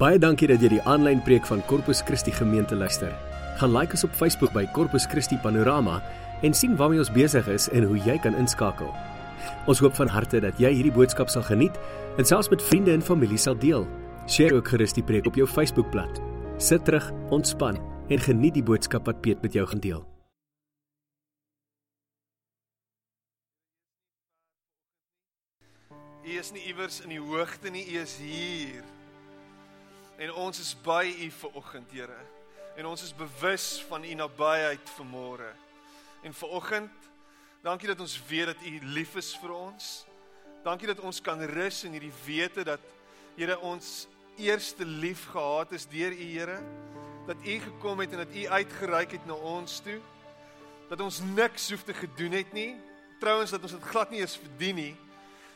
Baie dankie dat jy die aanlyn preek van Corpus Christi gemeente luister. Gaan like ons op Facebook by Corpus Christi Panorama en sien waarmee ons besig is en hoe jy kan inskakel. Ons hoop van harte dat jy hierdie boodskap sal geniet en selfs met vriende en familie sal deel. Deel ook gerus die preek op jou Facebookblad. Sit terug, ontspan en geniet die boodskap wat Piet met jou gaan deel. U is nie iewers in die hoogte nie, U is hier. En ons is by U vir oggend, Here. En ons is bewus van U nabyheid vanmôre. En vir oggend, dankie dat ons weet dat U lief is vir ons. Dankie dat ons kan rus in hierdie wete dat Here ons eerste lief gehad is deur U, Here. Dat U gekom het en dat U uitgereik het na ons toe. Dat ons niks hoef te gedoen het nie. Trouwens dat ons dit glad nie eens verdien nie.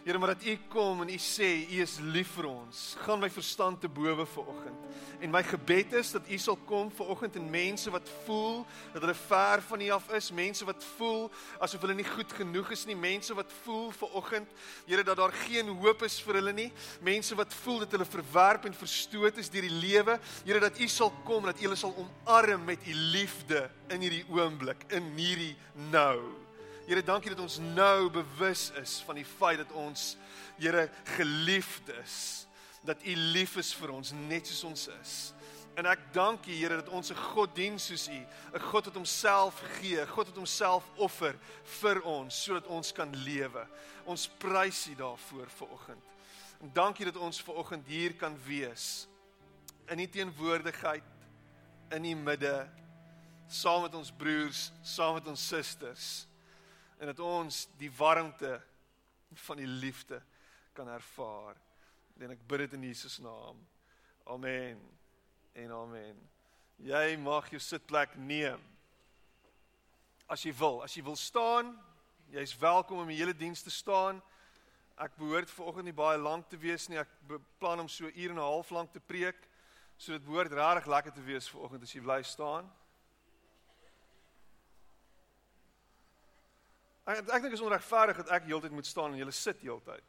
Here, maar dat U kom en U sê U is lief vir ons. Gaan my verstand te bowe vir oggend. En my gebed is dat U sal kom vir oggend en mense wat voel dat hulle ver van U af is, mense wat voel asof hulle nie goed genoeg is nie, mense wat voel vir oggend, Here, dat daar geen hoop is vir hulle nie, mense wat voel dat hulle verwerp en verstoot is deur die lewe, Here, dat U sal kom dat U hulle sal omarm met U liefde in hierdie oomblik, in hierdie nou. Here, dankie dat ons nou bewus is van die feit dat ons Here geliefd is. Dat U lief is vir ons net soos ons is. En ek dank U Here dat ons 'n God dien soos U, 'n God wat homself gee, 'n God wat homself offer vir ons sodat ons kan lewe. Ons prys U daarvoor vir oggend. En dankie dat ons ver oggend hier kan wees in U teenwoordigheid in U midde saam met ons broers, saam met ons susters en dat ons die warmte van die liefde kan ervaar. En ek bid dit in Jesus naam. Amen. En amen. Jy mag jou sitplek neem. As jy wil, as jy wil staan, jy's welkom om die hele diens te staan. Ek behoort vanoggend nie baie lank te wees nie. Ek beplan om so 'n uur en 'n half lank te preek. So dit behoort regtig lekker te wees vanoggend as jy bly staan. Ek ek dink is onregverdig dat ek heeltyd moet staan en julle sit heeltyd.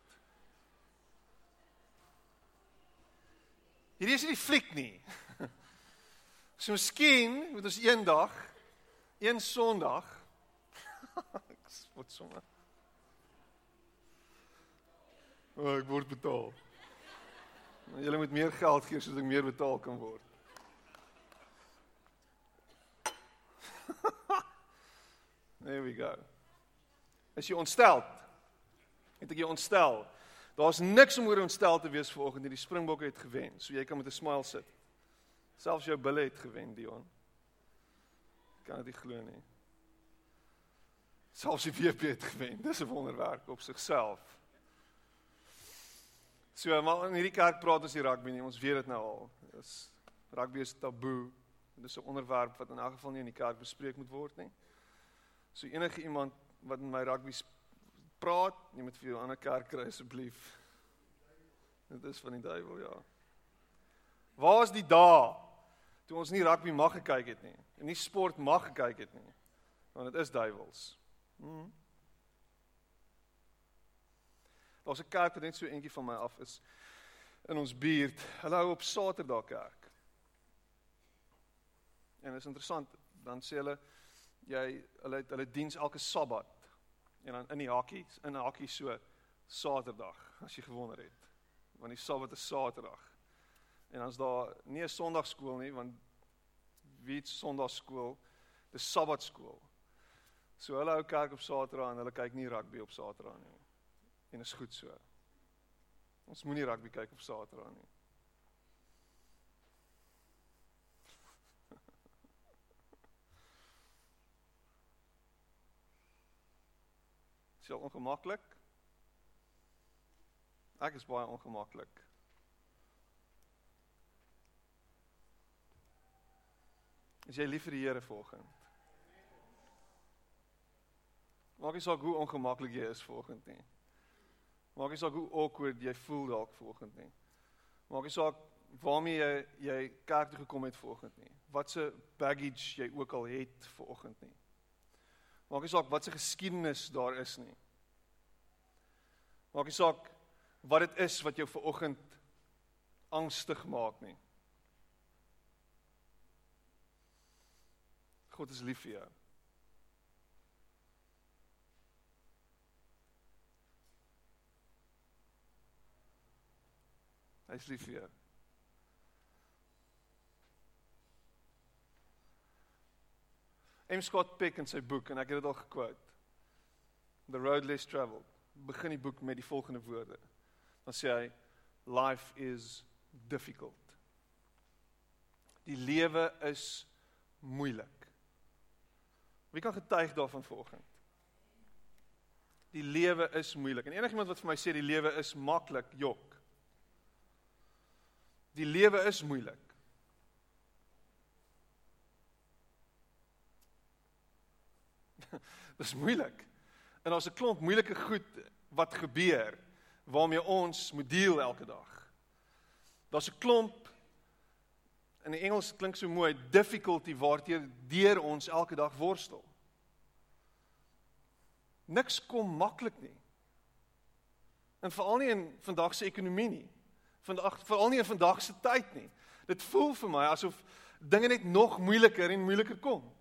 Hierdie is nie die fliek nie. So miskien moet ons eendag een Sondag wat sommer O, ek word betaal. Julle moet meer geld gee sodat ek meer betaal kan word. There we go. Is jy ontstel? Het ek jou ontstel? Daar's niks om oor ontstel te wees vanoggend nie. Die Springbokke het gewen, so jy kan met 'n smile sit. Selfs jou bulle het gewen, Dion. Ek kan dit nie glo nie. Selfs die WP het gewen. Dis 'n wonderwerk op sigself. So, maar in hierdie kerk praat ons nie rugby nie. Ons weet dit nou al. Dis rugby is taboe. Dit is 'n onderwerp wat in elk geval nie in die kerk bespreek moet word nie. So enige iemand wat in my rugby praat, jy moet vir jou ander kerk kry asseblief. Dit is van die duiwel, ja. Waar is die dae toe ons nie rugby mag gekyk het nie en nie sport mag gekyk het nie? Want dit is duiwels. Hmm. Daar's 'n kerk wat net so eentjie van my af is in ons buurt. Hulle hou op Saterdag kerk. En dit is interessant, dan sê hulle jy hulle hulle diens elke Sabbat en dan in die hakkie in 'n hakkie so Saterdag as jy gewonder het. Want die Sabbat is Saterdag. En dan's daar nie 'n Sondagskool nie want wie het Sondagskool? Dis Sabbatskool. So hulle hou kerk op Saterdag en hulle kyk nie rugby op Saterdag nie. En is goed so. Ons moenie rugby kyk op Saterdag nie Is jy ongemaklik? Ek is baie ongemaklik. Is jy lief vir die Here volgens? Maak nie saak hoe ongemaklik jy is volgens nie. Maak nie saak hoe awkward jy voel dalk volgens nie. Maak nie saak waarmee jy jy kerk toe gekom het volgens nie. Wat se baggage jy ook al het volgens nie. Maak nie saak wat se geskiedenis daar is nie. Maak nie saak wat dit is wat jou vanoggend angstig maak nie. God is lief vir jou. Hy's lief vir jou. M Scott Peck in sy boek en ek het dit al gekwote. The road less traveled. Begin die boek met die volgende woorde. Dan sê hy life is difficult. Die lewe is moeilik. Wie kan getuig daarvan vanoggend? Die lewe is moeilik. En enigiemand wat vir my sê die lewe is maklik, jok. Die lewe is moeilik. Dis moeilik. En daar's 'n klomp moeilike goed wat gebeur waarmee ons moet deel elke dag. Daar's 'n klomp in die Engels klink so mooi difficulty waarteer deur ons elke dag worstel. Niks kom maklik nie. En veral nie in vandag se ekonomie nie. Vandag veral nie in vandag se tyd nie. Dit voel vir my asof dinge net nog moeiliker en moeiliker kom.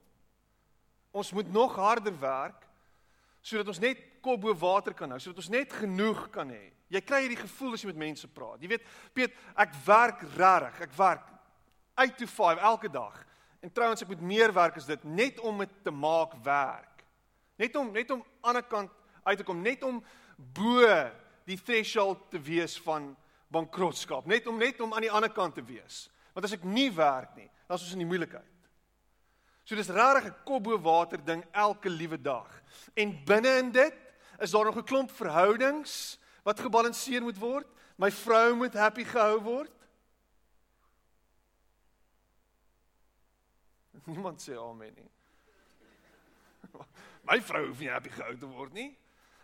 Ons moet nog harder werk sodat ons net kop bo water kan hou, sodat ons net genoeg kan hê. Jy kry hierdie gevoel as jy met mense praat. Jy weet, Piet, ek werk regtig. Ek werk 8 to 5 elke dag. En trouens ek moet meer werk as dit net om dit te maak werk. Net om net om aan die ander kant uit te kom, net om bo die threshold te wees van bankrotskap, net om net om aan die ander kant te wees. Want as ek nie werk nie, dan is ons in die moeilikheid. So dis regtig 'n kop bo water ding elke liewe dag. En binne in dit is daar nog 'n klomp verhoudings wat gebalanseer moet word. My vrou moet happy gehou word. Niemand sê amen nie. My vrou hoef nie happy gehou te word nie.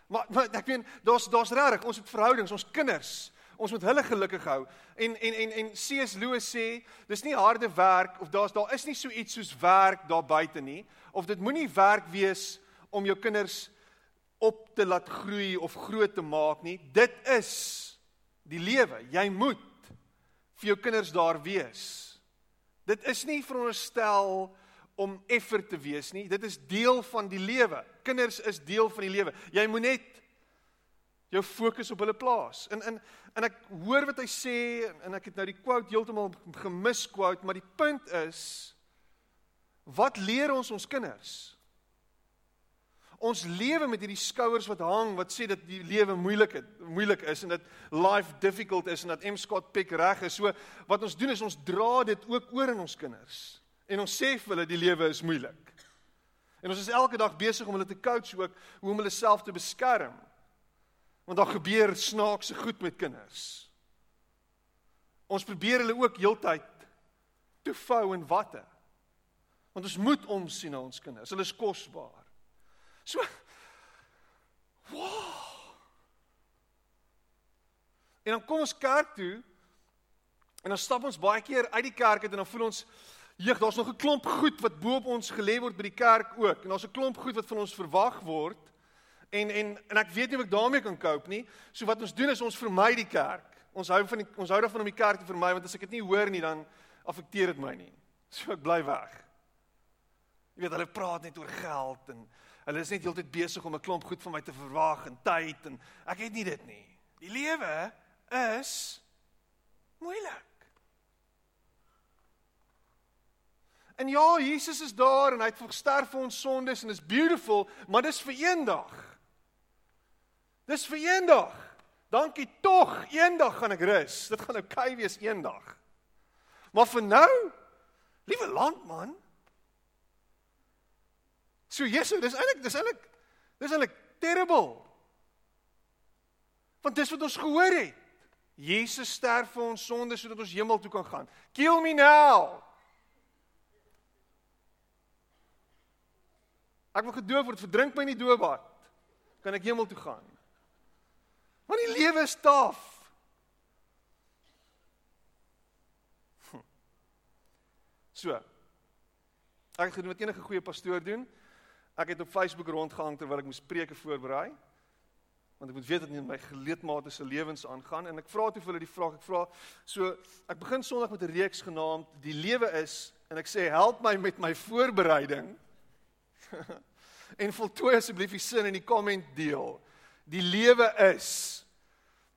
Maar, maar ek meen daar's daar's regtig ons het verhoudings, ons kinders Ons moet hulle gelukkig hou. En en en en C.S. Lewis sê, dis nie harde werk of daar's daar is nie so iets soos werk daar buite nie, of dit moenie werk wees om jou kinders op te laat groei of groot te maak nie. Dit is die lewe. Jy moet vir jou kinders daar wees. Dit is nie veronderstel om effer te wees nie. Dit is deel van die lewe. Kinders is deel van die lewe. Jy moet net jou fokus op hulle plaas. En in en ek hoor wat hy sê en ek het nou die quote heeltemal gemis quote, maar die punt is wat leer ons ons kinders? Ons lewe met hierdie skouers wat hang wat sê dat die lewe moeilik is, moeilik is en dat life difficult is en dat M Scott Peck reg is. So wat ons doen is ons dra dit ook oor in ons kinders. En ons sê vir hulle die lewe is moeilik. En ons is elke dag besig om hulle te coach ook hoe om hulle self te beskerm. Want daar gebeur snaakse goed met kinders. Ons probeer hulle ook heeltyd te vou in watte. Want ons moet omsien na ons kinders. Hulle is kosbaar. So Wow. En dan kom ons kerk toe en dan stap ons baie keer uit die kerk uit en dan voel ons jeug, daar's nog 'n klomp goed wat bo op ons gelê word by die kerk ook. En daar's 'n klomp goed wat van ons verwag word. En en en ek weet nie of ek daarmee kan cope nie. So wat ons doen is ons vermy die kerk. Ons hou van die, ons hou daarvan om die kerk te vermy want as ek dit nie hoor nie dan affekteer dit my nie. So ek bly weg. Jy weet hulle praat net oor geld en hulle is net heeltyd besig om 'n klomp goed van my te verwag en tyd en ek het nie dit nie. Die lewe is moeilik. En ja, Jesus is daar en hy het gesterf vir ons sondes en is beautiful, maar dis vir eendag. Dis vir eendag. Dankie tog, eendag gaan ek rus. Dit gaan oukei okay wees eendag. Maar vir nou, liewe landman. So Jesus, dis eintlik dis eintlik dis eintlik terrible. Want dis wat ons gehoor het. Jesus sterf vir ons sondes sodat ons hemel toe kan gaan. Kill me now. Ek wil gedoop word, verdrink my in die doopbad. Kan ek hemel toe gaan? Want die lewe is taaf. Hm. So. Ek het gedoen wat enige goeie pastoor doen. Ek het op Facebook rondgehang terwyl ek moes preke voorberei. want ek moet weet wat in my geleedmate se lewens aangaan en ek vra toe vir hulle die vraag ek vra so ek begin Sondag met 'n reeks genaamd die lewe is en ek sê help my met my voorbereiding en voltooi asseblief die sin in die comment deel die lewe is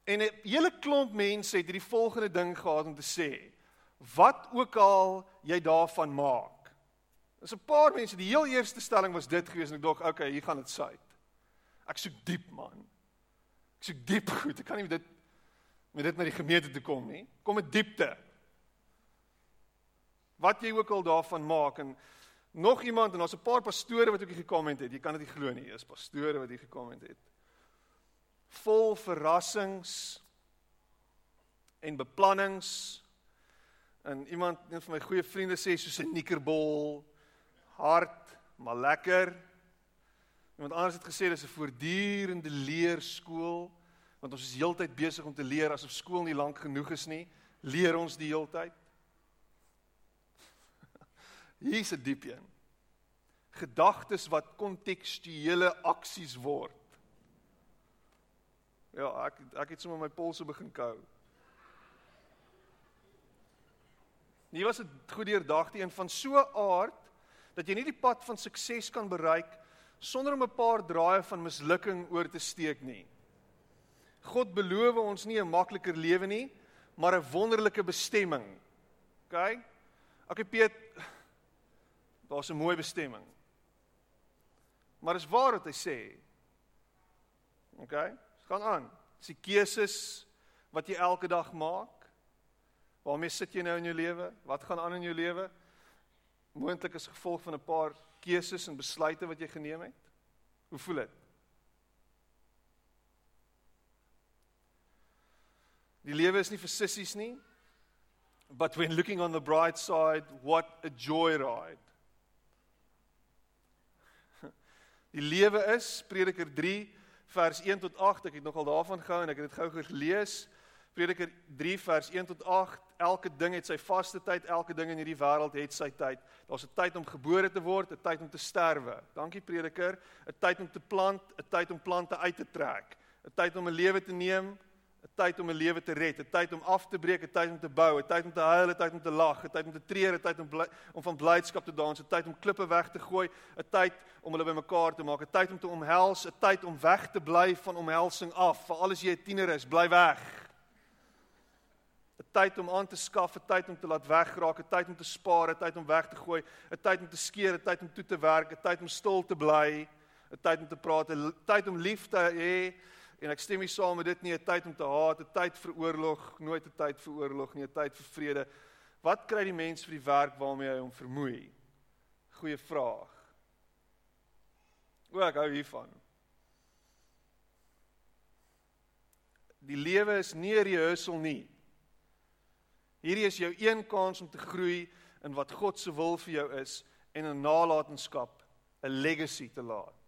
en 'n hele klomp mense het hierdie volgende ding gehad om te sê wat ook al jy daarvan maak. Dis 'n paar mense, die heel eerste stelling was dit gewees en ek dink, okay, hier gaan dit suit. Ek soek diep man. Ek soek diep goed. Ek kan nie met dit met dit na die gemeente toe kom nie. Kom met diepte. Wat jy ook al daarvan maak en nog iemand en daar's 'n paar pastore wat ook hier gekomment het. Jy kan dit nie glo nie. Is pastore wat hier gekomment het. Vol verrassings en beplannings En iemand, een van my goeie vriende sê soos 'n nikkerbol, hard, maar lekker. Iemand anders het gesê dis 'n voortdurende leerskool, want ons is heeltyd besig om te leer asof skool nie lank genoeg is nie. Leer ons die heeltyd. Hier's 'n diep een. Gedagtes wat kontekstuele aksies word. Ja, ek ek het sommer my polse begin kou. Nie was 'n goed deurdagte een van so aard dat jy nie die pad van sukses kan bereik sonder om 'n paar draaie van mislukking oor te steek nie. God beloof ons nie 'n makliker lewe nie, maar 'n wonderlike bestemming. OK? OK Piet, daar's 'n mooi bestemming. Maar is waar wat hy sê? OK? Gaan aan. Dis die keuses wat jy elke dag maak. Waarmee sit jy nou in jou lewe? Wat gaan aan in jou lewe? Moontlik as gevolg van 'n paar keuses en besluite wat jy geneem het. Hoe voel dit? Die lewe is nie vir sissies nie. But when looking on the bright side, what a joyride. Die lewe is Prediker 3 vers 1 tot 8. Ek het nogal daarvan gehou en ek het dit gou gelees. Prediker 3 vers 1 tot 8 elke ding het sy vaste tyd, elke ding in hierdie wêreld het sy tyd. Daar's 'n tyd om gebore te word, 'n tyd om te sterwe. Dankie Prediker, 'n tyd om te plant, 'n tyd om plante uit te trek, 'n tyd om 'n lewe te neem, tyd om 'n lewe te red, 'n tyd om af te breek, 'n tyd om te bou, 'n tyd om te huil, 'n tyd om te lag, 'n tyd om te treur, 'n tyd om om van blydskap te dans, 'n tyd om klippe weg te gooi, 'n tyd om hulle bymekaar te maak, 'n tyd om te omhels, 'n tyd om weg te bly van omhelsing af. Veral as jy 'n tiener is, bly weg. 'n tyd om aan te skaf, 'n tyd om te laat wegraak, 'n tyd om te spaar, 'n tyd om weg te gooi, 'n tyd om te skeer, 'n tyd om toe te werk, 'n tyd om stil te bly, 'n tyd om te praat, 'n tyd om lief te hê en ek stem nie saam met dit nie, 'n tyd om te haat, 'n tyd vir oorlog, nooit 'n tyd vir oorlog nie, 'n tyd vir vrede. Wat kry die mens vir die werk waarmee hy hom vermoei? Goeie vraag. O, ek hou hiervan. Die lewe is nie 'n rehearsal nie. Hierdie is jou een kans om te groei in wat God se wil vir jou is en 'n nalatenskap, 'n legacy te laat.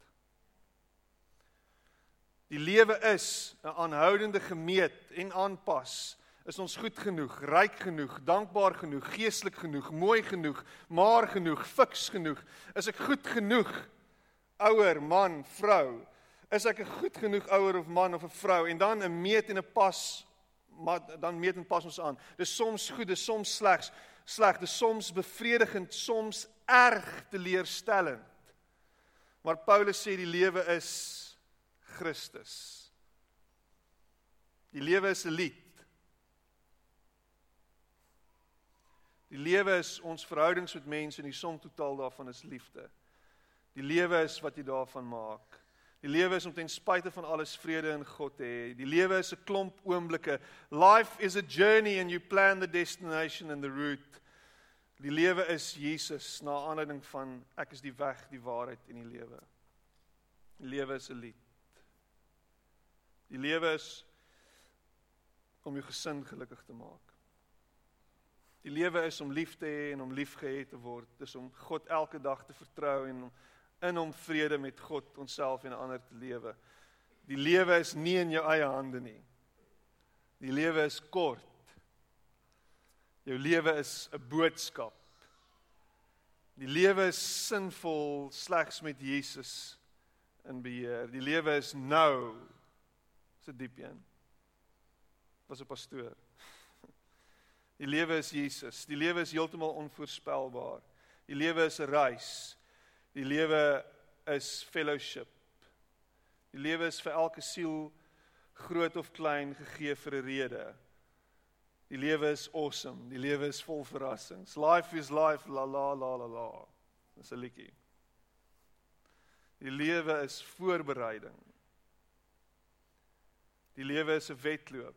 Die lewe is 'n aanhoudende gemeet en aanpas. Is ons goed genoeg, ryk genoeg, dankbaar genoeg, geestelik genoeg, mooi genoeg, maar genoeg, fiks genoeg? Is ek goed genoeg? Ouer man, vrou, is ek 'n goed genoeg ouer of man of 'n vrou en dan 'n meet en 'n pas maar dan meet en pas ons aan. Dis soms goed, dis soms slegs, sleg, dis soms bevredigend, soms erg teleurstellend. Maar Paulus sê die lewe is Christus. Die lewe is 'n lied. Die lewe is ons verhoudings met mense en die som totaal daarvan is liefde. Die lewe is wat jy daarvan maak. Die lewe is om ten spyte van alles vrede in God te hê. Die lewe is 'n klomp oomblikke. Life is a journey and you plan the destination and the route. Die lewe is Jesus na aanleiding van ek is die weg, die waarheid en die lewe. Die lewe is 'n lied. Die lewe is om jou gesin gelukkig te maak. Die lewe is om lief te hê en om liefgehad te word. Dis om God elke dag te vertrou en om in hom vrede met God, onsself en ander te lewe. Die lewe is nie in jou eie hande nie. Die lewe is kort. Jou lewe is 'n boodskap. Die lewe is sinvol slegs met Jesus in beheer. Die lewe is nou. 'n diep een. Was 'n pastoor. Die lewe is Jesus. Die lewe is heeltemal onvoorspelbaar. Die lewe is 'n reis. Die lewe is fellowship. Die lewe is vir elke siel groot of klein gegee vir 'n rede. Die lewe is awesome. Die lewe is vol verrassings. Life is life la la la la la. Dis 'n liedjie. Die lewe is voorbereiding. Die lewe is 'n wedloop.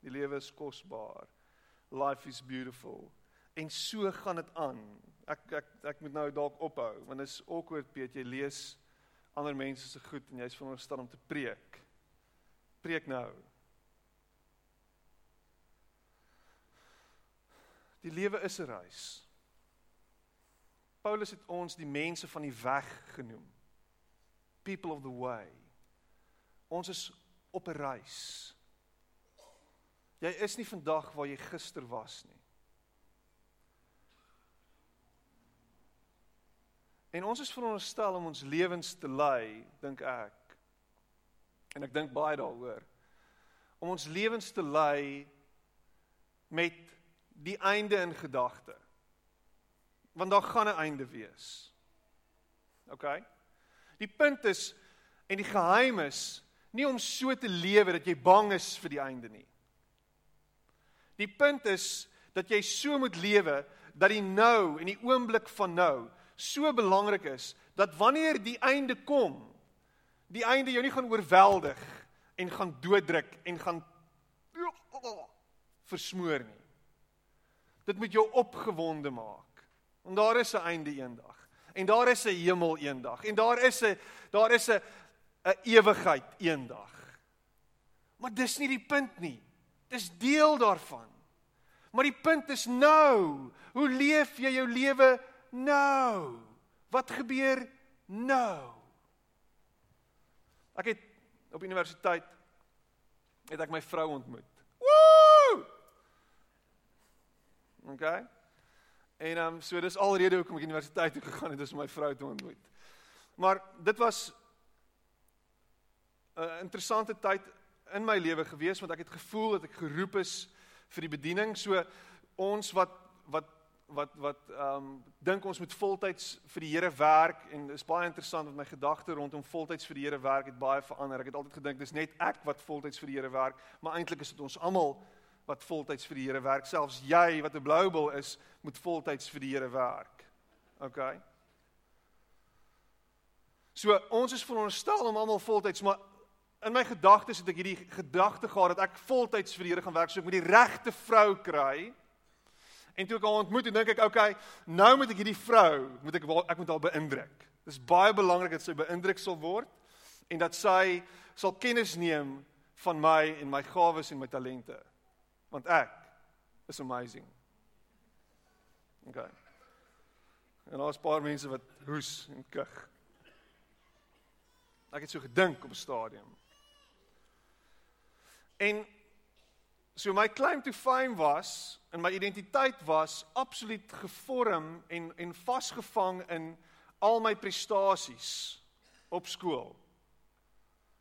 Die lewe is kosbaar. Life is beautiful. En so gaan dit aan. Ek ek ek moet nou dalk ophou want dit is awkward Piet jy lees ander mense se goed en jy's veronderstel om te preek. Preek nou. Die lewe is 'n reis. Paulus het ons die mense van die weg genoem. People of the way. Ons is op 'n reis. Jy is nie vandag waar jy gister was nie. En ons is veronderstel om ons lewens te lei, dink ek. En ek dink baie daaroor. Om ons lewens te lei met die einde in gedagte. Want daar gaan 'n einde wees. OK? Die punt is en die geheim is nie om so te lewe dat jy bang is vir die einde nie. Die punt is dat jy so moet lewe dat die nou en die oomblik van nou so belangrik is dat wanneer die einde kom, die einde jou nie gaan oorweldig en gaan dooddruk en gaan versmoor nie. Dit moet jou opgewonde maak. Want daar is 'n einde eendag. En daar is 'n hemel eendag. En daar is 'n daar is 'n 'n ewigheid eendag. Maar dis nie die punt nie. Dis deel daarvan. Maar die punt is nou. Hoe leef jy jou lewe nou? Wat gebeur nou? Ek het op universiteit het ek my vrou ontmoet. Woe! Okay. En ehm um, so dis alrede hoekom ek universiteit toe gegaan het om my vrou te ontmoet. Maar dit was 'n interessante tyd in my lewe gewees want ek het gevoel dat ek geroep is vir die bediening. So ons wat wat wat wat ehm um, dink ons moet voltyds vir die Here werk en dis baie interessant want my gedagte rondom voltyds vir die Here werk het baie verander. Ek het altyd gedink dis net ek wat voltyds vir die Here werk, maar eintlik is dit ons almal wat voltyds vir die Here werk. Selfs jy wat 'n bloubil is, moet voltyds vir die Here werk. OK. So ons is veronderstel om almal voltyds, maar in my gedagtes het ek hierdie gedagte gehad dat ek voltyds vir die Here gaan werk, so ek moet die regte vrou kry. En toe ek haar ontmoet, dink ek, okay, nou moet ek hierdie vrou, moet ek ek moet haar beïndruk. Dis baie belangrik dat sy beïndruk sal word en dat sy sal kennis neem van my en my gawes en my talente want ek is amazing. Okay. En daar's 'n paar mense wat hoes en kug. Ek het so gedink op 'n stadium. En so my claim to fame was en my identiteit was absoluut gevorm en en vasgevang in al my prestasies op skool.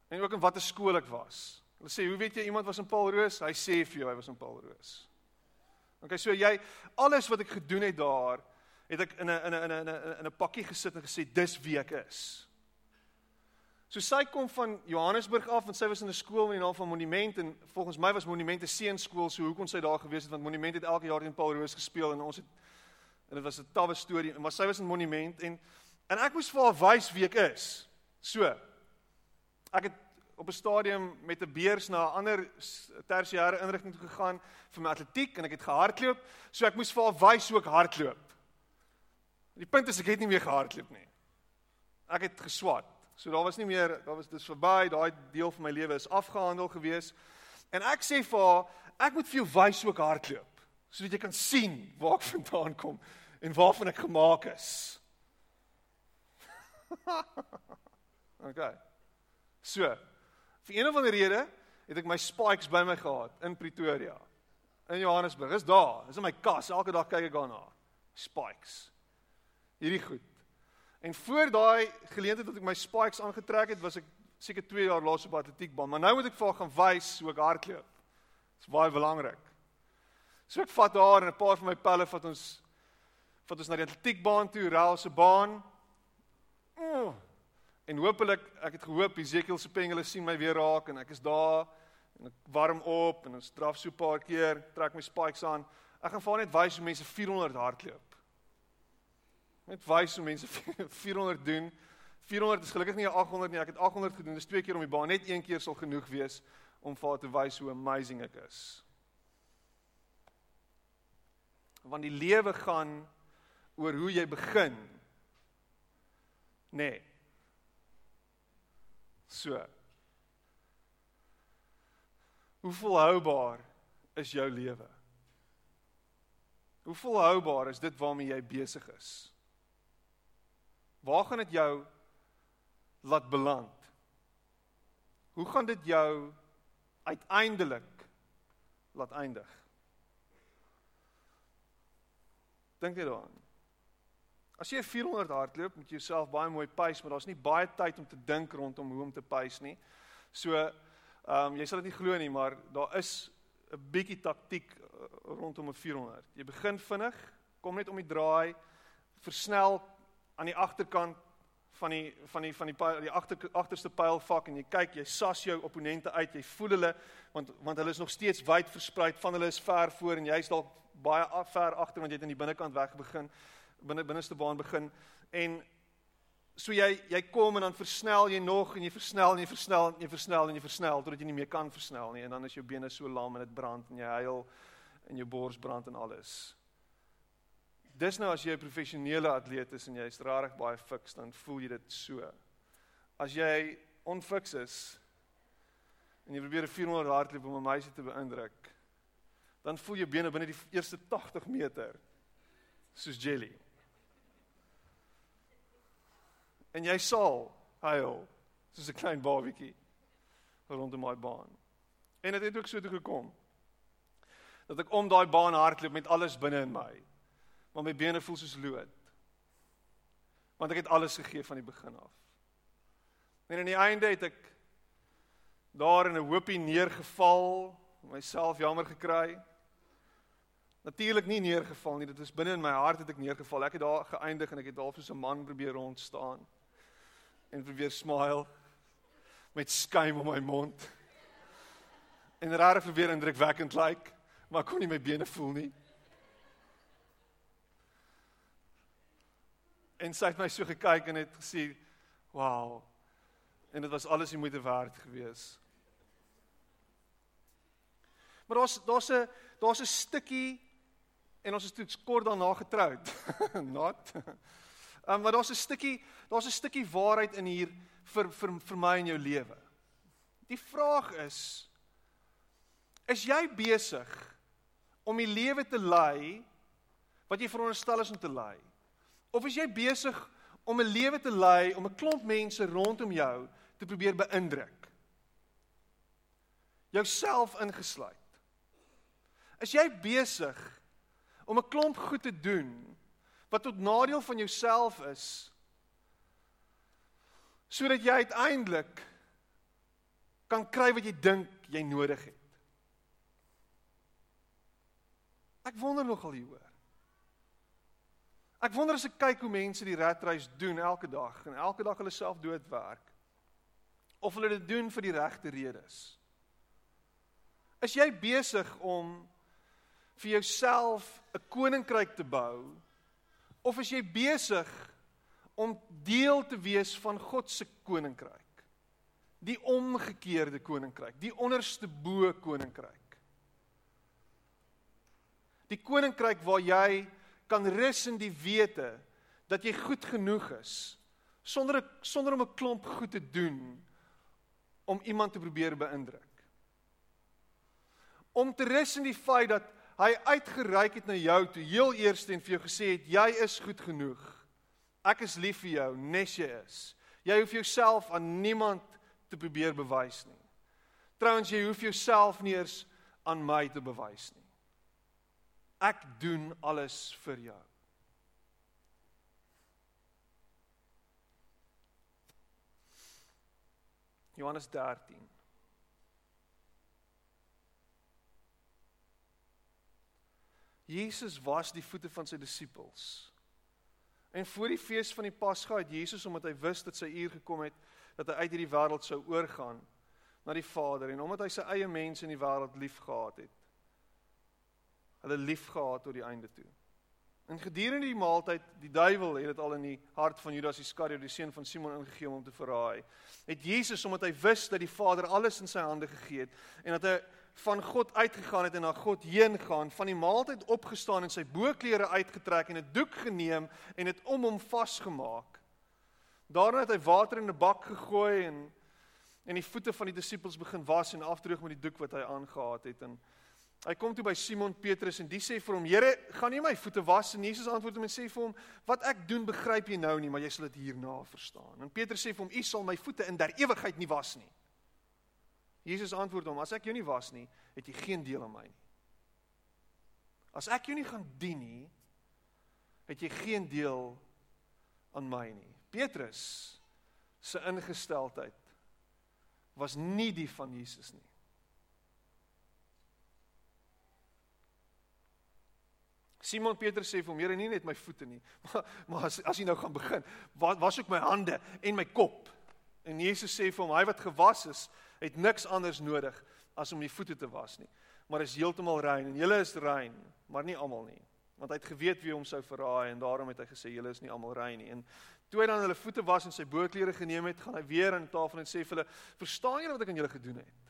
En ook in watter skool ek was. Hulle sê, "Hoe weet jy iemand was in Paul Roos?" Hy sê vir jou hy was in Paul Roos. OK, so jy alles wat ek gedoen het daar, het ek in 'n in 'n in 'n in 'n pakkie gesit en gesê dis wie ek is. So sy kom van Johannesburg af en sy was in 'n skool met die naam van Monument en volgens my was Monument 'n seunskool, so hoekom sy daar gewees het want Monument het elke jaar teen Paul Roos gespeel en ons het en dit was 'n tawwe storie, maar sy was in Monument en en ek moes vir haar wys wie ek is. So ek het op 'n stadium met 'n beurs na 'n ander tersiêre inrigting toe gegaan vir my atletiek en ek het gehardloop. So ek moes vir haar wys hoe ek hardloop. Die punt is ek het nie meer gehardloop nie. Ek het geswat. So daar was nie meer, daar was dis verby, daai deel van my lewe is afgehandel gewees. En ek sê vir haar, ek moet vir jou wys hoe ek hardloop sodat jy kan sien waar ek vandaan kom en waarvan ek gemaak is. okay. So, Vir een of ander rede het ek my spikes by my gehad in Pretoria. In Johannesburg. Is daar. Is in my kas. Elke dag kyk ek daarna. Spikes. Hierdie goed. En voor daai geleentheid dat ek my spikes aangetrek het, was ek seker 2 jaar los op atletiekbaan, maar nou moet ek vir haar gaan wys hoe ek hardloop. Dis baie belangrik. So ek vat haar en 'n paar van my pelle vat ons vat ons na die atletiekbaan toe, raal se baan. Oh. En hopelik, ek het gehoop Ezekiel se pengele sien my weer raak en ek is daar en ek warm op en ons draf so 'n paar keer, trek my spikes aan. Ek gaan vir net wys hoe mense 400 hardloop. Net wys hoe mense 400 doen. 400 is gelukkig nie 800 nie. Ek het 800 gedoen. Dis twee keer om die baan. Net een keer sal genoeg wees om vir haar te wys hoe amazing ek is. Want die lewe gaan oor hoe jy begin. Nee. So. Hoe volhoubaar is jou lewe? Hoe volhoubaar is dit waarmee jy besig is? Waar gaan dit jou laat beland? Hoe gaan dit jou uiteindelik laat eindig? Dink jy daaraan? As jy 400 hardloop, moet jy jouself baie mooi pace, maar daar's nie baie tyd om te dink rondom hoe om te pace nie. So, ehm um, jy sal dit nie glo nie, maar daar is 'n bietjie taktiek eh, rondom 'n 400. Jy begin vinnig, kom net om die draai, versnel aan die agterkant van die van die van die pyl, die agter agterste pylvak en jy kyk, jy sas jou opponente uit, jy voel hulle want want hulle is nog steeds wyd versprei, van hulle is ver voor en jy's dalk baie ver agter want jy het aan die binnekant weg begin binne binneste baan begin en so jy jy kom en dan versnel jy nog en jy versnel en jy versnel en jy versnel en jy versnel totdat jy nie meer kan versnel nie en dan is jou bene so lam en dit brand en jy huil en jou bors brand en alles. Dis nou as jy 'n professionele atleet is en jy's rarig baie fiks dan voel jy dit so. As jy onfiks is en jy probeer 'n 400 hardloop om 'n meisie te beïndruk, dan voel jou bene binne die eerste 80 meter soos jelly en jy sal huil soos 'n klein babietjie rondom my baan. En dit het, het ook so toe gekom dat ek om daai baan hardloop met alles binne in my. Maar my bene voel soos lood. Want ek het alles gegee van die begin af. En aan die einde het ek daar in 'n hoopie neergeval, myself jammer gekry. Natuurlik nie neergeval nie, dit is binne in my hart het ek neergeval. Ek het daar geëindig en ek het half soos 'n man probeer rond staan en probeer smile met skuim om my mond. En rare probeer indrukwekkend lyk, like, maar kon nie my bene voel nie. En sy het my so gekyk en het gesê, "Wow." En dit was alles die moeite werd gewees. Maar daar's daar's 'n daar's 'n stukkie en ons is toe kort daarna getroud. Not. Um, maar daar's 'n stukkie, daar's 'n stukkie waarheid in hier vir vir vir my in jou lewe. Die vraag is is jy besig om die lewe te lei wat jy veronderstel is om te lei? Of is jy besig om 'n lewe te lei om 'n klomp mense rondom jou te probeer beïndruk? Jouself ingesluit. Is jy besig om 'n klomp goed te doen wat tot nadeel van jouself is sodat jy uiteindelik kan kry wat jy dink jy nodig het. Ek wonder nogal hieroor. Ek wonder as ek kyk hoe mense die ratreis doen elke dag en elke dag hulle self doodwerk of hulle dit doen vir die regte redes. Is jy besig om vir jouself 'n koninkryk te bou Of is jy besig om deel te wees van God se koninkryk? Die omgekeerde koninkryk, die onderste bo koninkryk. Die koninkryk waar jy kan rus in die wete dat jy goed genoeg is sonder sonder om 'n klomp goed te doen om iemand te probeer beïndruk. Om te rus in die feit dat hy uitgereik het na jou toe heel eers en vir jou gesê het jy is goed genoeg. Ek is lief vir jou nes jy is. Jy hoef jouself aan niemand te probeer bewys nie. Trouwens jy hoef jouself nie eers aan my te bewys nie. Ek doen alles vir jou. Johannes 13. Jesus was die voete van sy disippels. En voor die fees van die Pasga het Jesus omdat hy wus dat sy uur gekom het dat hy uit hierdie wêreld sou oorgaan na die Vader en omdat hy sy eie mense in die wêreld liefgehad het. Hulle liefgehad tot die einde toe. En gedurende die maaltyd, die duiwel het dit al in die hart van Judas Iskariot, die seun van Simon ingegee om te verraai. Het Jesus omdat hy wus dat die Vader alles in sy hande gegee het en dat hy van God uitgegaan het en na God heen gaan, van die maaltyd opgestaan en sy boklere uitgetrek en 'n doek geneem en dit om hom vasgemaak. Daarna het hy water in 'n bak gegooi en en die voete van die disippels begin was en afdroog met die doek wat hy aangetree het en Hy kom toe by Simon Petrus en die sê vir hom: "Here, gaan nie my voete was nie." Jesus antwoord hom en sê vir hom: "Wat ek doen, begryp jy nou nie, maar jy sal dit hierna verstaan." En Petrus sê vir hom: "U sal my voete in der ewigheid nie was nie." Jesus antwoord hom: "As ek jou nie was nie, het jy geen deel aan my nie. As ek jou nie gaan dien nie, het jy geen deel aan my nie." Petrus se ingesteldheid was nie die van Jesus nie. Simon Petrus sê vir hom: "Here, nie net my voete nie, maar maar as as jy nou gaan begin, wat was ook my hande en my kop?" En Jesus sê vir hom: "Hy wat gewas is, het niks anders nodig as om die voete te was nie, maar is heeltemal rein en julle is rein, maar nie almal nie, want hy het geweet wie hom sou verraai en daarom het hy gesê julle is nie almal rein nie." En toe hy dan hulle voete was en sy boklere geneem het, gaan hy weer aan die tafel en sê vir hulle: "Verstaan julle wat ek aan julle gedoen het?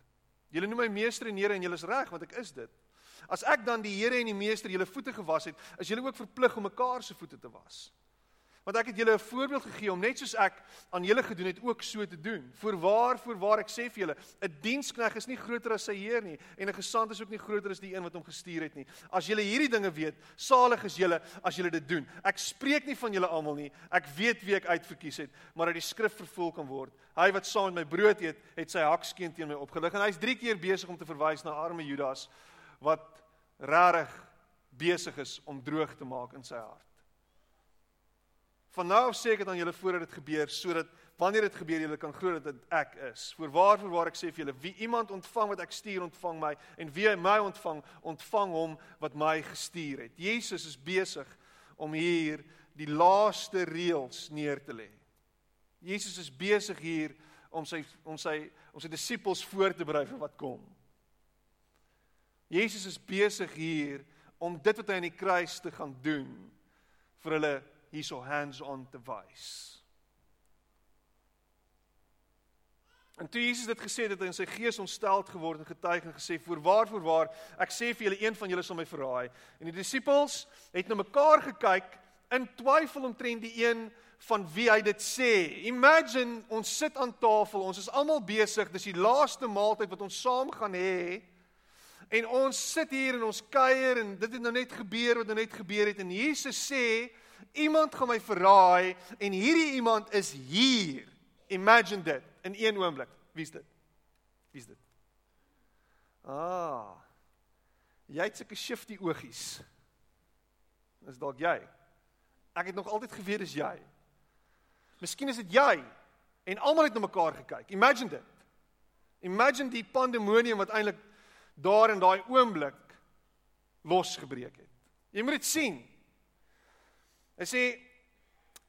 Julle noem my meester en Here en julle is reg, want ek is dit." As ek dan die Here en die Meester julle voete gewas het, is julle ook verplig om mekaar se voete te was. Want ek het julle 'n voorbeeld gegee om net soos ek aan julle gedoen het ook so te doen. Voorwaar, voorwaar ek sê vir julle, 'n dienskneg is nie groter as sy heer nie en 'n gesant is ook nie groter as die een wat hom gestuur het nie. As julle hierdie dinge weet, salig is julle as julle dit doen. Ek spreek nie van julle almal nie. Ek weet wie ek uitverkies het, maar uit die skrif vervul kan word. Hy wat saam met my brood eet, het sy hakskeen teen my opgelig en hy's 3 keer besig om te verwys na arme Judas wat regtig besig is om droog te maak in sy hart. Van nou af sê ek dit aan julle voordat dit gebeur sodat wanneer dit gebeur julle kan glo dat dit ek is. Voorwaar voorwaar ek sê vir julle wie iemand ontvang wat ek stuur ontvang my en wie hy my ontvang ontvang hom wat my gestuur het. Jesus is besig om hier die laaste reëls neer te lê. Jesus is besig hier om sy om sy om sy disippels voor te berei vir wat kom. Jesus is besig hier om dit wat hy aan die kruis te gaan doen vir hulle hierso hands-on te wys. En toe Jesus dit gesê het, het hy in sy gees ontsteld geword en getuig en gesê: "Voorwaar, voorwaar, ek sê vir julle, een van julle sal my verraai." En die disippels het na mekaar gekyk in twyfel omtrent die een van wie hy dit sê. Imagine ons sit aan tafel, ons is almal besig, dis die laaste maaltyd wat ons saam gaan hê. En ons sit hier en ons kuier en dit het nou net gebeur wat nou net gebeur het en Jesus sê iemand gaan my verraai en hierdie iemand is hier. Imagine dit in een oomblik. Wie's dit? Wie's dit? Ah. Jy het sulke shifty oogies. Dis dalk jy. Ek het nog altyd geweet dis jy. Miskien is dit jy en almal het na mekaar gekyk. Imagine dit. Imagine die pandemonium wat eintlik daar in daai oomblik losgebreek het. Jy moet dit sien. Hy sê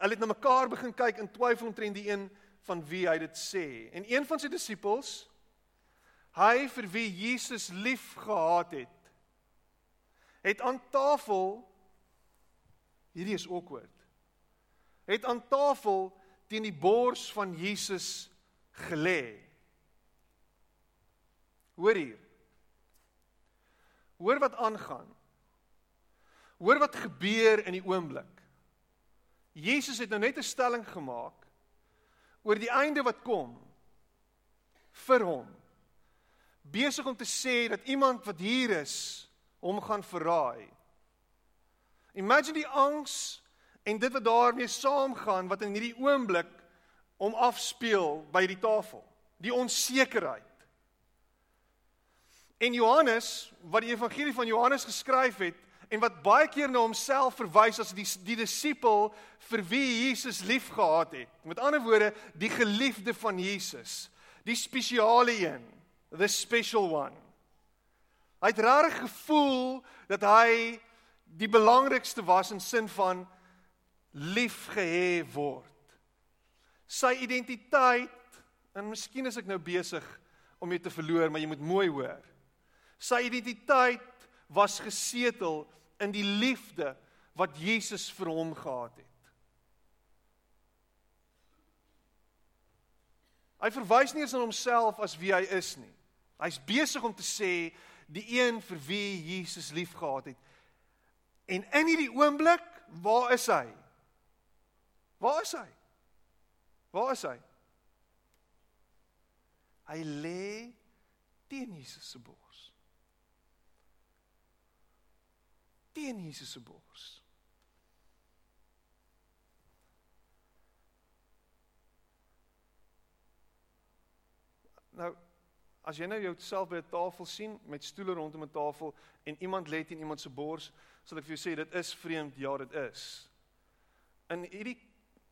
hulle het na mekaar begin kyk in twyfel omtrent die een van wie hy dit sê. En een van sy disippels, hy vir wie Jesus lief gehad het, het aan tafel hierdie is awkward. Het aan tafel teen die bors van Jesus gelê. Hoor hier. Hoor wat aangaan. Hoor wat gebeur in die oomblik. Jesus het nou net 'n stelling gemaak oor die einde wat kom vir hom. Besig om te sê dat iemand wat hier is hom gaan verraai. Imagine die angs en dit wat daarmee saamgaan wat in hierdie oomblik om afspeel by die tafel. Die onsekerheid. En Johannes wat die evangelie van Johannes geskryf het en wat baie keer na homself verwys as die die disipel vir wie Jesus liefgehad het. Met ander woorde, die geliefde van Jesus. Die spesiale een, the special one. Hy het regtig gevoel dat hy die belangrikste was in sin van liefgehê word. Sy identiteit en miskien is ek nou besig om jou te verloor, maar jy moet mooi hoor. Sy identiteit was gesetel in die liefde wat Jesus vir hom gehad het. Hy verwys nie eens aan homself as wie hy is nie. Hy's besig om te sê die een vir wie Jesus liefgehad het. En in hierdie oomblik, waar is hy? Waar is hy? Waar is hy? Hy lê teen Jesus se bors. Teen Jesus se bors. Nou as jy nou jouself by 'n tafel sien met stoele rondom 'n tafel en iemand lê teen iemand se bors, sal ek vir jou sê dit is vreemd, ja, dit is. In hierdie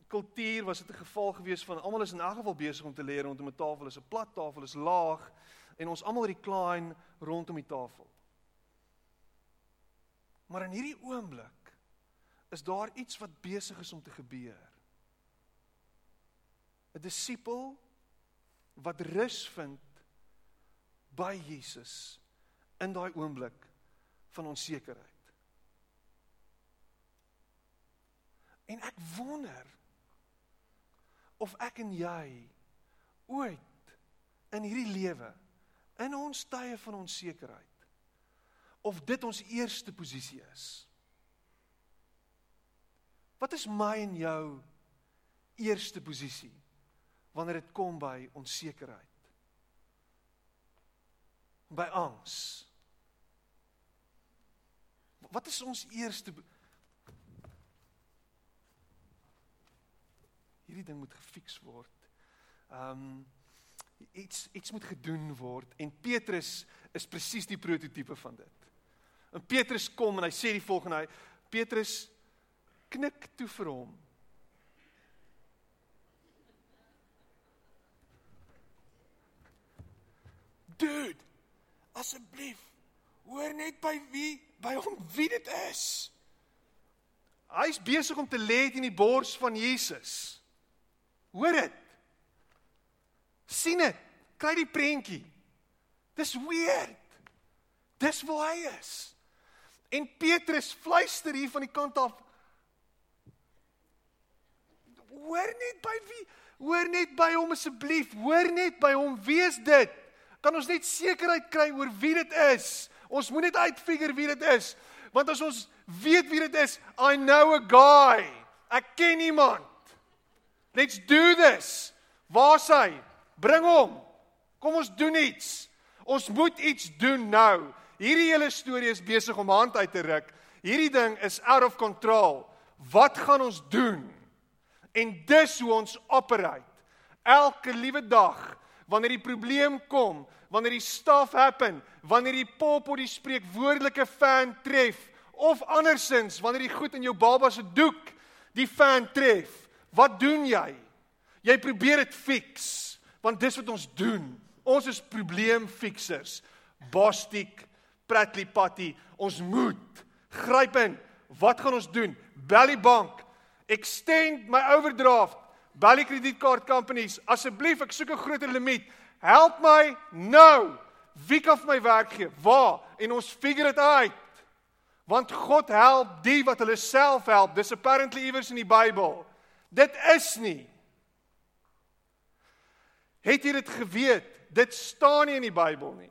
kultuur was dit 'n geval gewees van almal is in elk geval besig om te leer rondom 'n tafel, is 'n plat tafel, is laag en ons almal recline rondom die tafel. Maar in hierdie oomblik is daar iets wat besig is om te gebeur. 'n Disipel wat rus vind by Jesus in daai oomblik van onsekerheid. En ek wonder of ek en jy ooit in hierdie lewe in ons tye van onsekerheid of dit ons eerste posisie is. Wat is my en jou eerste posisie wanneer dit kom by onsekerheid? By angs. Wat is ons eerste hierdie ding moet gefiks word. Um iets iets moet gedoen word en Petrus is presies die prototipe van dit. En Petrus kom en hy sê die volgende hy Petrus knik toe vir hom. Dude, asseblief, hoor net by wie by hom wie dit is. Hy's besig om te lê in die bors van Jesus. Hoor dit. sien dit. Kry die prentjie. Dis weird. Dis waar hy is. En Petrus fluister hier van die kant af. Hoor net by wie? Hoor net by hom asseblief. Hoor net by hom. Wie is dit? Kan ons net sekerheid kry oor wie dit is? Ons moet net uitfigure wie dit is. Want as ons weet wie dit is, I know a guy. Ek ken iemand. Let's do this. Waar's hy? Bring hom. Kom ons doen iets. Ons moet iets doen nou. Hierdie hele storie is besig om hand uit te ruk. Hierdie ding is out of control. Wat gaan ons doen? En dis hoe ons operate. Elke liewe dag wanneer die probleem kom, wanneer die stuff happen, wanneer die pop op die spreekwoordelike fan tref of andersins wanneer die goed in jou baba se doek die fan tref. Wat doen jy? Jy probeer dit fix, want dis wat ons doen. Ons is probleemfixers. Bostiek, Pratly Patty, ons moet gryp in. Wat gaan ons doen? Bel die bank. Extend my overdraft. Bel die kredietkaart companies. Asseblief, ek soek 'n groter limiet. Help my nou. Wie kan my werk gee? Waar? En ons figure dit uit. Want God help die wat hulle self help. Dis apparently iewers in die Bybel. Dit is nie. Het jy dit geweet? Dit staan nie in die Bybel nie.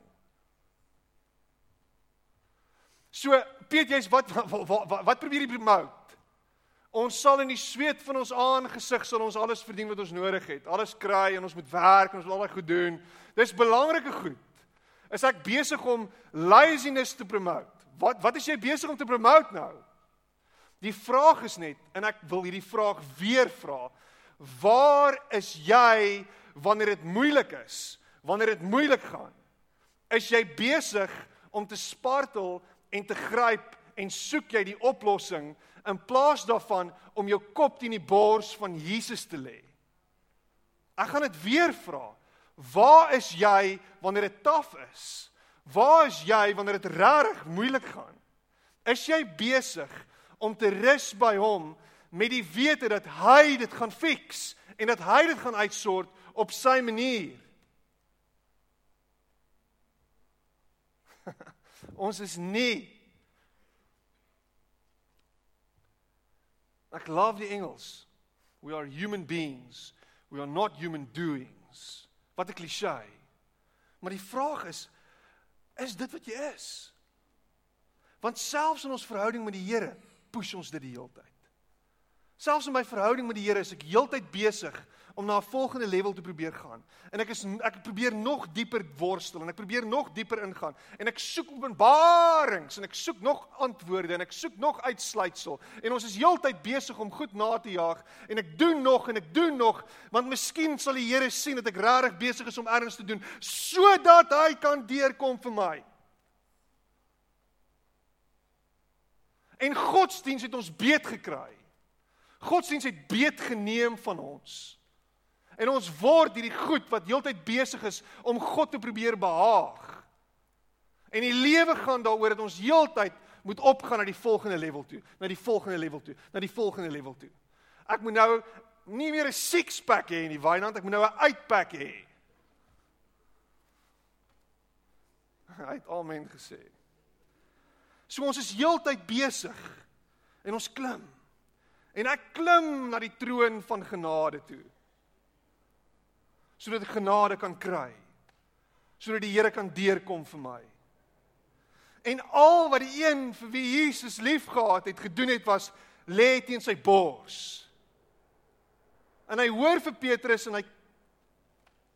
So, Piet, jy's wat wat, wat wat probeer jy promote? Ons sal in die sweet van ons aangesig sal ons alles verdien wat ons nodig het. Alles kry en ons moet werk en ons wil al goed doen. Dis belangrike goed. Is ek besig om laziness te promote? Wat wat is jy besig om te promote nou? Die vraag is net en ek wil hierdie vraag weer vra. Waar is jy wanneer dit moeilik is? Wanneer dit moeilik gaan? Is jy besig om te spartel en te gryp en soek jy die oplossing in plaas daarvan om jou kop teen die bors van Jesus te lê? Ek gaan dit weer vra. Waar is jy wanneer dit taaf is? Waar is jy wanneer dit regtig moeilik gaan? Is jy besig om te rus by hom met die wete dat hy dit gaan fix en dat hy dit gaan uitsort op sy manier? Ons is nie Ek love die Engels. We are human beings. We are not human doings. Wat 'n klise. Maar die vraag is is dit wat jy is? Want selfs in ons verhouding met die Here push ons dit die hele tyd. Selfs in my verhouding met die Here is ek heeltyd besig om na 'n volgende level te probeer gaan. En ek is ek probeer nog dieper worstel en ek probeer nog dieper ingaan en ek soek openbarings en ek soek nog antwoorde en ek soek nog uitsluitsel. En ons is heeltyd besig om goed na te jaag en ek doen nog en ek doen nog want miskien sal die Here sien dat ek regtig besig is om erns te doen sodat hy kan deurkom vir my. En godsdiens het ons beet gekry. Godsdiens het beet geneem van ons. En ons word hierdie goed wat heeltyd besig is om God te probeer behaag. En die lewe gaan daaroor dat ons heeltyd moet opgaan na die volgende level toe, na die volgende level toe, na die volgende level toe. Ek moet nou nie meer 'n six pack hê in die Wynand, ek moet nou 'n eight pack hê. Hy het amen gesê. So ons is heeltyd besig en ons klim. En ek klim na die troon van genade toe sodat ek genade kan kry. Sodat die Here kan deurkom vir my. En al wat die een vir wie Jesus liefgehad het gedoen het was lê teen sy bors. En hy hoor vir Petrus en hy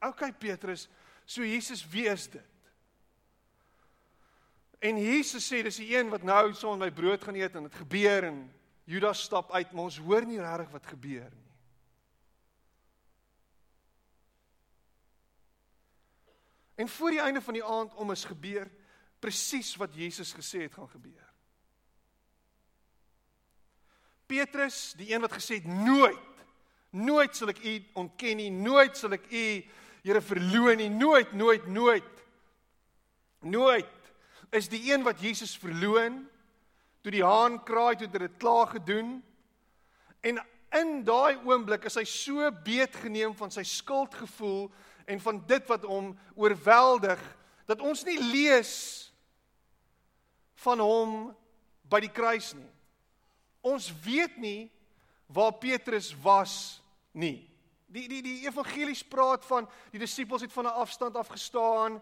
Okay Petrus, so Jesus is dit? En Jesus sê dis die een wat nou so my brood gaan eet en dit gebeur en Judas stap uit, maar ons hoor nie regtig wat gebeur nie. En voor die einde van die aand om is gebeur presies wat Jesus gesê het gaan gebeur. Petrus, die een wat gesê het nooit, nooit sal ek u ontken nie, nooit sal ek u Here verloon nie, nooit, nooit, nooit. Nooit is die een wat Jesus verloon toe die haan kraai toe dit klaar gedoen. En in daai oomblik is hy so beet geneem van sy skuldgevoel en van dit wat hom oorweldig dat ons nie lees van hom by die kruis nie. Ons weet nie waar Petrus was nie. Die die die evangelies praat van die disippels het van 'n afstand af gestaan.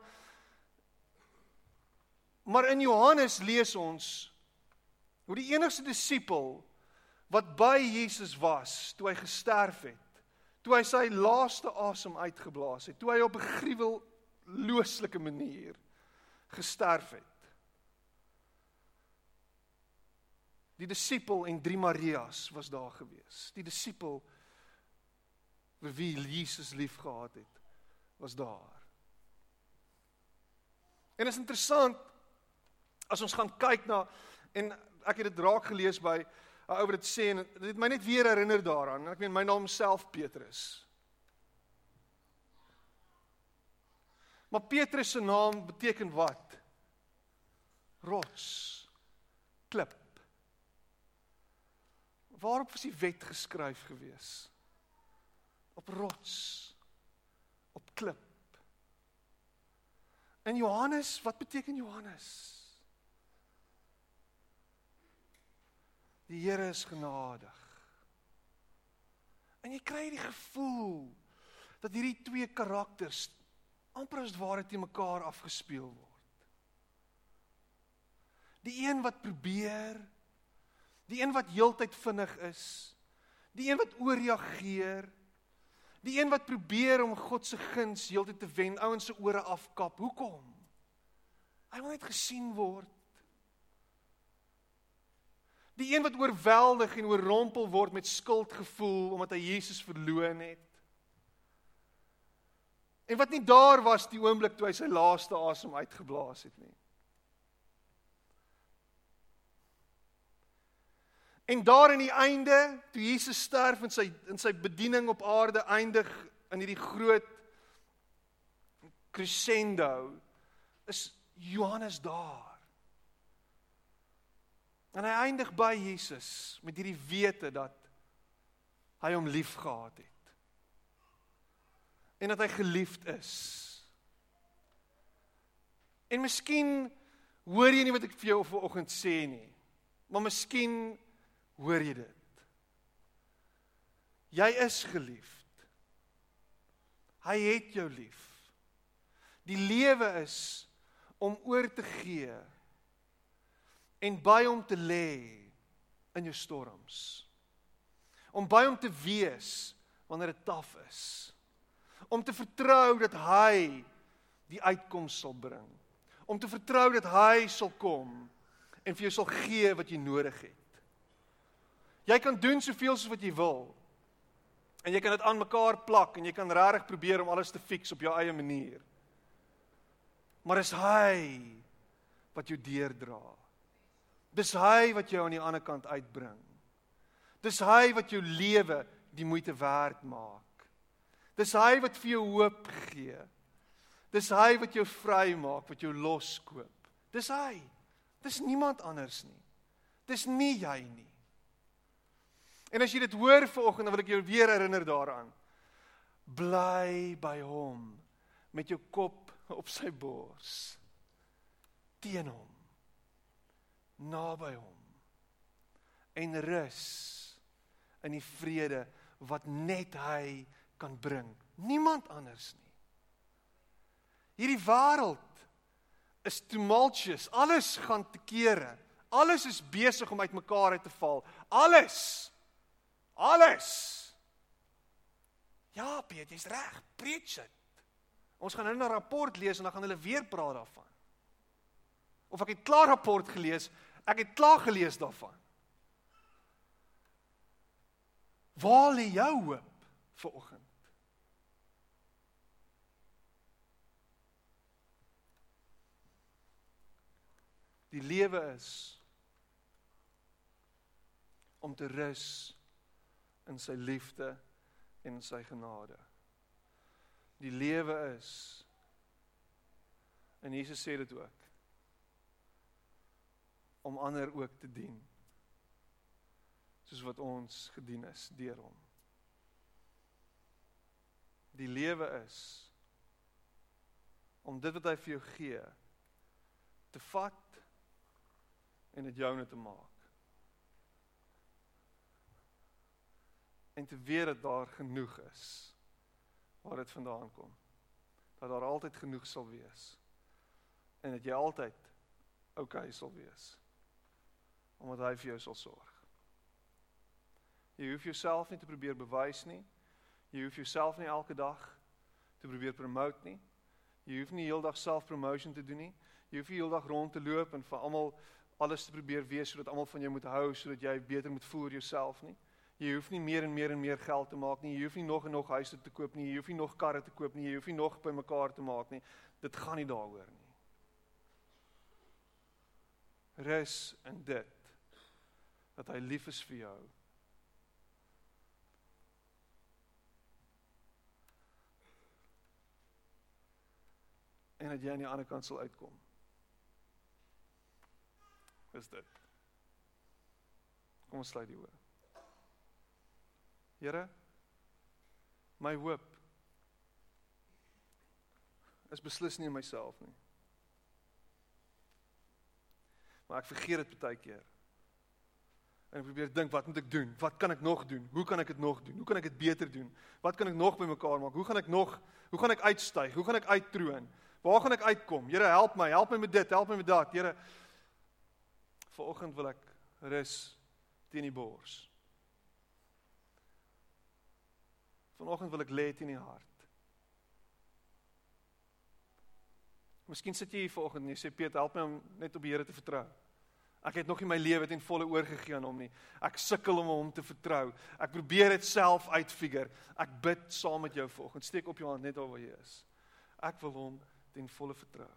Maar in Johannes lees ons hoe die enigste disipel wat by Jesus was toe hy gesterf het toe hy sy laaste asem uitgeblaas het, toe hy op 'n gruwellooslike manier gesterf het. Die disipel en drie Marias was daar gewees. Die disipel vir wie Jesus liefgehad het, was daar. En is interessant as ons gaan kyk na en ek het dit raak gelees by 'n ou wat dit sê en dit my net weer herinner daaraan. Ek meen my naam self Petrus. Maar Petrus se naam beteken wat? Rots. Klip. Waarop was die wet geskryf gewees? Op rots. Op klip. En Johannes, wat beteken Johannes? Die Here is genadig. En jy kry die gevoel dat hierdie twee karakters amper as ware te mekaar afgespeel word. Die een wat probeer, die een wat heeltyd vinnig is, die een wat ooreageer, die een wat probeer om God se guns heeltyd te wen, ouens se ore afkap. Hoekom? Hy wil net gesien word. Die een wat oorweldig en oorrompel word met skuldgevoel omdat hy Jesus verloon het. En wat nie daar was die oomblik toe hy sy laaste asem uitgeblaas het nie. En daar in die einde, toe Jesus sterf en sy in sy bediening op aarde eindig in hierdie groot crescendo is Johannes daar. En hy eindig by Jesus met hierdie wete dat hy hom liefgehad het. En dat hy geliefd is. En miskien hoor jy nie wat ek vir jou vanoggend sê nie. Maar miskien hoor jy dit. Jy is geliefd. Hy het jou lief. Die lewe is om oor te gee en by hom te lê in jou storms. Om by hom te wees wanneer dit taaf is. Om te vertrou dat hy die uitkoms sal bring. Om te vertrou dat hy sal kom en vir jou sal gee wat jy nodig het. Jy kan doen soveel soos wat jy wil. En jy kan dit aan mekaar plak en jy kan regtig probeer om alles te fix op jou eie manier. Maar is hy wat jou deurdra. Dis hy wat jou aan die ander kant uitbring. Dis hy wat jou lewe die moeite werd maak. Dis hy wat vir jou hoop gee. Dis hy wat jou vry maak, wat jou loskoop. Dis hy. Dis niemand anders nie. Dis nie jy nie. En as jy dit hoor vanoggend, dan wil ek jou weer herinner daaraan. Bly by hom met jou kop op sy bors. Teen hom. Naby hom. En rus in die vrede wat net hy kan bring. Niemand anders nie. Hierdie wêreld is tumultuous. Alles gaan te kere. Alles is besig om uitmekaar uit te val. Alles. Alles. Ja, Piet, jy's reg. Preach dit. Ons gaan nou 'n rapport lees en dan gaan hulle weer praat daarvan. Of ek het klaar rapport gelees, ek het klaar gelees daarvan. Waar lê jou hoop vir oggend? Die lewe is om te rus in sy liefde en sy genade. Die lewe is en Jesus sê dit ook om ander ook te dien soos wat ons gedien is deur hom. Die lewe is om dit wat hy vir jou gee te vat en dit joune te maak. En te weet dat daar genoeg is waar dit vandaan kom. Dat daar altyd genoeg sal wees. En dat jy altyd oukei okay sal wees. Omdat hy vir jou sal sorg. Jy hoef jouself nie te probeer bewys nie. Jy hoef jouself nie elke dag te probeer promote nie. Jy hoef nie heeldag self-promotion te doen nie. Jy hoef nie heeldag rond te loop en vir almal alles te probeer wees sodat almal van jou moet hou sodat jy beter moet voel oor jouself nie. Jy hoef nie meer en meer en meer geld te maak nie. Jy hoef nie nog en nog huise te koop nie. Jy hoef nie nog karre te koop nie. Jy hoef nie nog bymekaar te maak nie. Dit gaan nie daaroor nie. Rus in dit dat hy lief is vir jou. En dat jy aan die ander kant sal uitkom is dit. Kom ons sluit die oë. Here, my hoop is beslis nie in myself nie. Maar ek vergeet dit baie keer. En ek probeer dink, wat moet ek doen? Wat kan ek nog doen? Hoe kan ek dit nog doen? Hoe kan ek dit beter doen? Wat kan ek nog bymekaar maak? Hoe gaan ek nog hoe gaan ek uitstyg? Hoe gaan ek uittroon? Waar gaan ek uitkom? Here, help my, help my met dit, help my met dat. Here, Vanoggend wil ek rus teen die bors. Vanoggend wil ek lê teen die hart. Miskien sit jy hier vanoggend en jy sê Piet, help my om net op die Here te vertrou. Ek het nog nie my lewe ten volle oorgegee aan hom nie. Ek sukkel om hom te vertrou. Ek probeer dit self uitfigure. Ek bid saam met jou vanoggend. Steek op jou hand net waar jy is. Ek wil hom ten volle vertrou.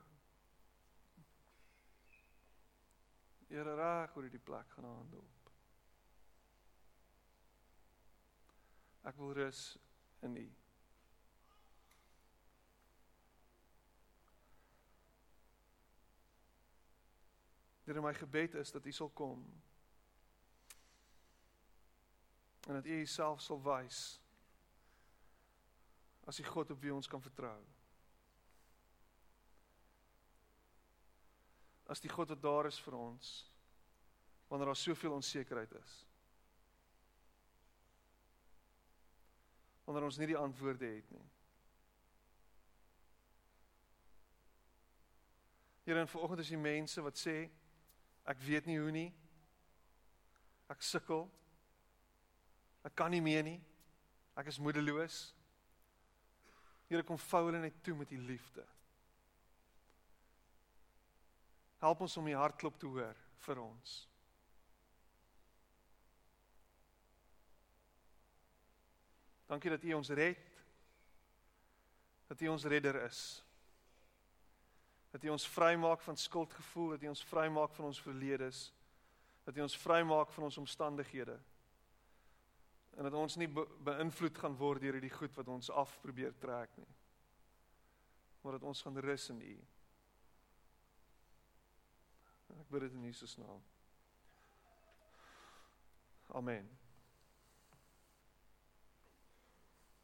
Here reg oor hierdie plek gaan hande op. Ek wil rus in U. Here, my gebed is dat U sal kom. En dat U Uself sal wys as die God op wie ons kan vertrou. As die God wat daar is vir ons wanneer daar soveel onsekerheid is. Wanneer ons nie die antwoorde het nie. Here, en vanoggend is die mense wat sê ek weet nie hoe nie. Ek sukkel. Ek kan nie meer nie. Ek is moedeloos. Here kom vou hulle net toe met u liefde. Help ons om die hartklop te hoor vir ons. Dankie dat U ons red. Dat U ons redder is. Dat U ons vrymaak van skuldgevoel, dat U ons vrymaak van ons verledes. Dat U ons vrymaak van ons omstandighede en dat ons nie be beïnvloed gaan word deur hierdie goed wat ons af probeer trek nie. Maar dat ons gaan rus in U. Ek bid dit in Jesus naam. Amen.